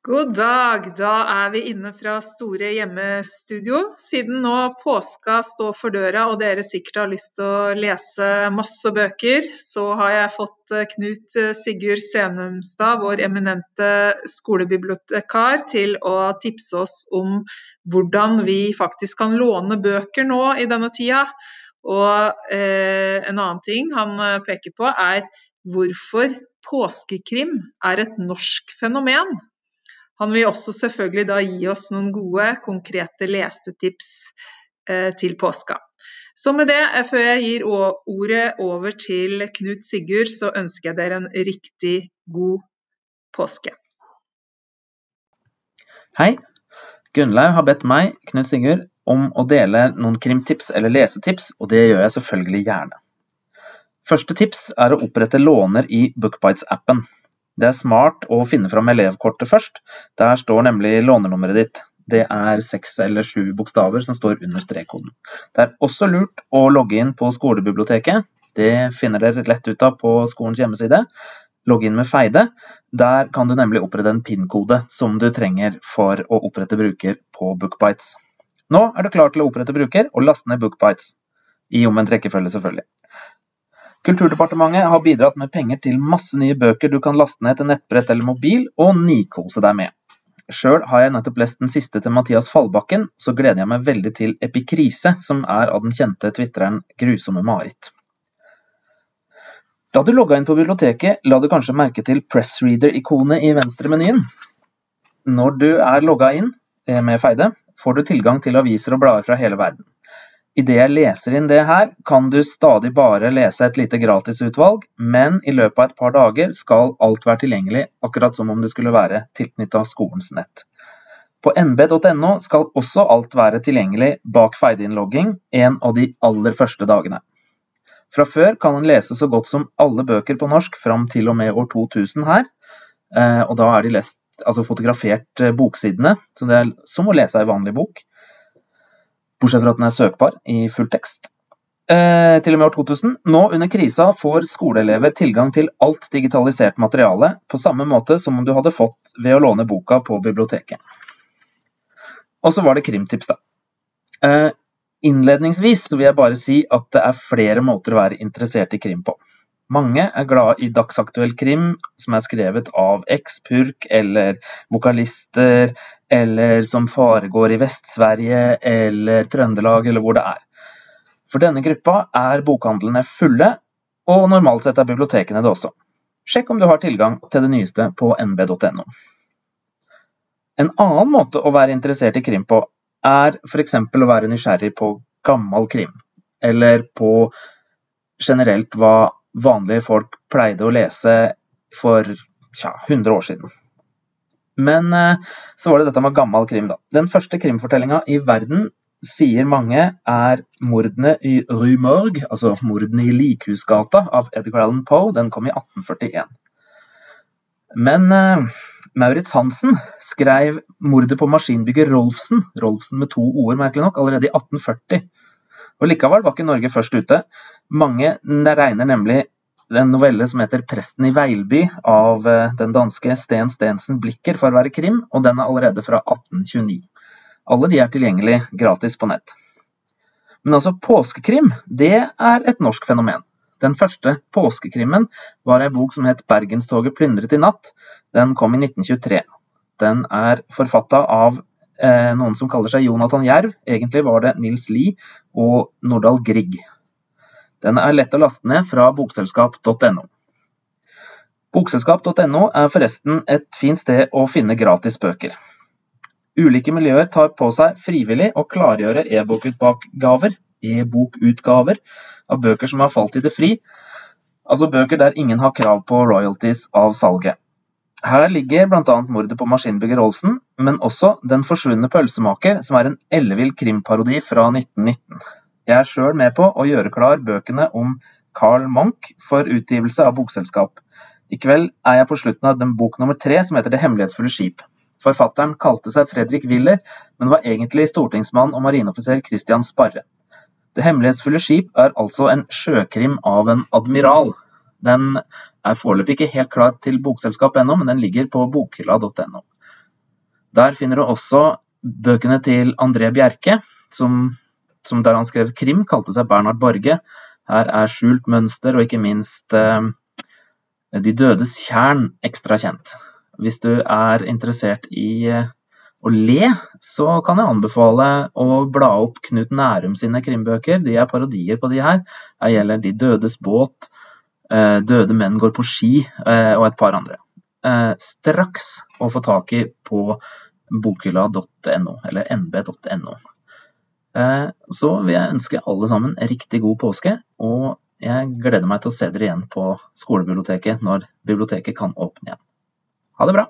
God dag! Da er vi inne fra store hjemmestudio. Siden nå påska står for døra og dere sikkert har lyst til å lese masse bøker, så har jeg fått eh, Knut eh, Sigurd Senumstad, vår eminente skolebibliotekar, til å tipse oss om hvordan vi faktisk kan låne bøker nå i denne tida. Og eh, en annen ting han eh, peker på, er hvorfor påskekrim er et norsk fenomen. Han vil også selvfølgelig da gi oss noen gode, konkrete lesetips eh, til påska. Så med det, eh, før jeg gir ordet over til Knut Sigurd, så ønsker jeg dere en riktig god påske. Hei. Gunnlaug har bedt meg, Knut Sigurd, om å dele noen krimtips eller lesetips, og det gjør jeg selvfølgelig gjerne. Første tips er å opprette låner i Bookbites-appen. Det er smart å finne fram elevkortet først. Der står nemlig lånenummeret ditt. Det er seks eller sju bokstaver som står under strekkoden. Det er også lurt å logge inn på skolebiblioteket. Det finner dere lett ut av på skolens hjemmeside. Logg inn med Feide. Der kan du nemlig opprette en PIN-kode som du trenger for å opprette bruker på Bookbites. Nå er du klar til å opprette bruker og laste ned Bookbites. I omvendt rekkefølge, selvfølgelig. Kulturdepartementet har bidratt med penger til masse nye bøker du kan laste ned til nettbrett eller mobil, og nikose deg med. Sjøl har jeg nettopp lest den siste til Mathias Fallbakken, så gleder jeg meg veldig til Epikrise, som er av den kjente tvitreren Grusomme Marit. Da du logga inn på biblioteket, la du kanskje merke til Pressreader-ikonet i venstre menyen. Når du er logga inn eh, med Feide, får du tilgang til aviser og blader fra hele verden. Idet jeg leser inn det her, kan du stadig bare lese et lite gratisutvalg, men i løpet av et par dager skal alt være tilgjengelig, akkurat som om det skulle være tilknyttet skolens nett. På nb.no skal også alt være tilgjengelig bak feideinnlogging en av de aller første dagene. Fra før kan en lese så godt som alle bøker på norsk fram til og med år 2000 her, eh, og da er de lest, altså fotografert eh, boksidene, så det er som å lese ei vanlig bok bortsett fra at den er søkbar i fulltekst. Eh, til og med år 2000. Nå under krisa får skoleelever tilgang til alt digitalisert materiale, på samme måte som om du hadde fått ved å låne boka på biblioteket. Og så var det krimtips, da. Eh, innledningsvis vil jeg bare si at det er flere måter å være interessert i krim på. Mange er glad i dagsaktuell krim som er skrevet av eks-purk eller vokalister, eller som foregår i Vest-Sverige eller Trøndelag eller hvor det er. For denne gruppa er bokhandlene fulle, og normalt sett er bibliotekene det også. Sjekk om du har tilgang til det nyeste på nb.no. En annen måte å være interessert i krim på, er f.eks. å være nysgjerrig på gammel krim, eller på generelt hva vanlige folk pleide å lese for tja, 100 år siden. Men eh, så var det dette med gammel krim, da. Den første krimfortellinga i verden sier mange er mordene i Rue Morgue, altså mordene i Likhusgata av Edgar Allan Poe. Den kom i 1841. Men uh, Maurits Hansen skrev 'Mordet på maskinbygger Rolfsen', Rolfsen med to ord, merkelig nok, allerede i 1840. Og Likevel var ikke Norge først ute. Mange regner nemlig en novelle som heter 'Presten i Veilby' av eh, den danske Sten Stensen Blikker for å være krim, og den er allerede fra 1829. Alle de er tilgjengelig gratis på nett. Men altså, påskekrim, det er et norsk fenomen. Den første påskekrimmen var ei bok som het 'Bergenstoget plyndret i natt'. Den kom i 1923. Den er forfatta av noen som kaller seg Jonathan Jerv. Egentlig var det Nils Lie og Nordahl Grieg. Den er lett å laste ned fra bokselskap.no. Bokselskap.no er forresten et fint sted å finne gratis bøker. Ulike miljøer tar på seg frivillig å klargjøre e-bokutgaver e-bokutgaver av bøker som har falt i det fri, altså bøker der ingen har krav på royalties av salget. Her ligger bl.a. mordet på maskinbygger Olsen, men også Den forsvunne pølsemaker, som er en ellevill krimparodi fra 1919. Jeg er sjøl med på å gjøre klar bøkene om Carl Munch for utgivelse av bokselskap. I kveld er jeg på slutten av den bok nummer tre som heter Det hemmelighetsfulle skip. Forfatteren kalte seg Fredrik Willer, men var egentlig stortingsmann og marineoffiser Christian Sparre. Det hemmelighetsfulle skip er altså en sjøkrim av en admiral. Den er foreløpig ikke helt klar til bokselskap ennå, men den ligger på bokhylla.no. Der finner du også bøkene til André Bjerke, som, som der han skrev krim, kalte seg Bernhard Borge. Her er Skjult mønster og ikke minst eh, De dødes tjern ekstra kjent. Hvis du er interessert i eh, å le, så kan jeg anbefale å bla opp Knut Nærum sine krimbøker. De er parodier på de her. Her gjelder De dødes båt, Døde menn går på ski eh, og et par andre. Eh, straks å få tak i på bokhylla.no, eller nb.no. Eh, så vil jeg ønske alle sammen riktig god påske, og jeg gleder meg til å se dere igjen på skolebiblioteket når biblioteket kan åpne igjen. Ha det bra!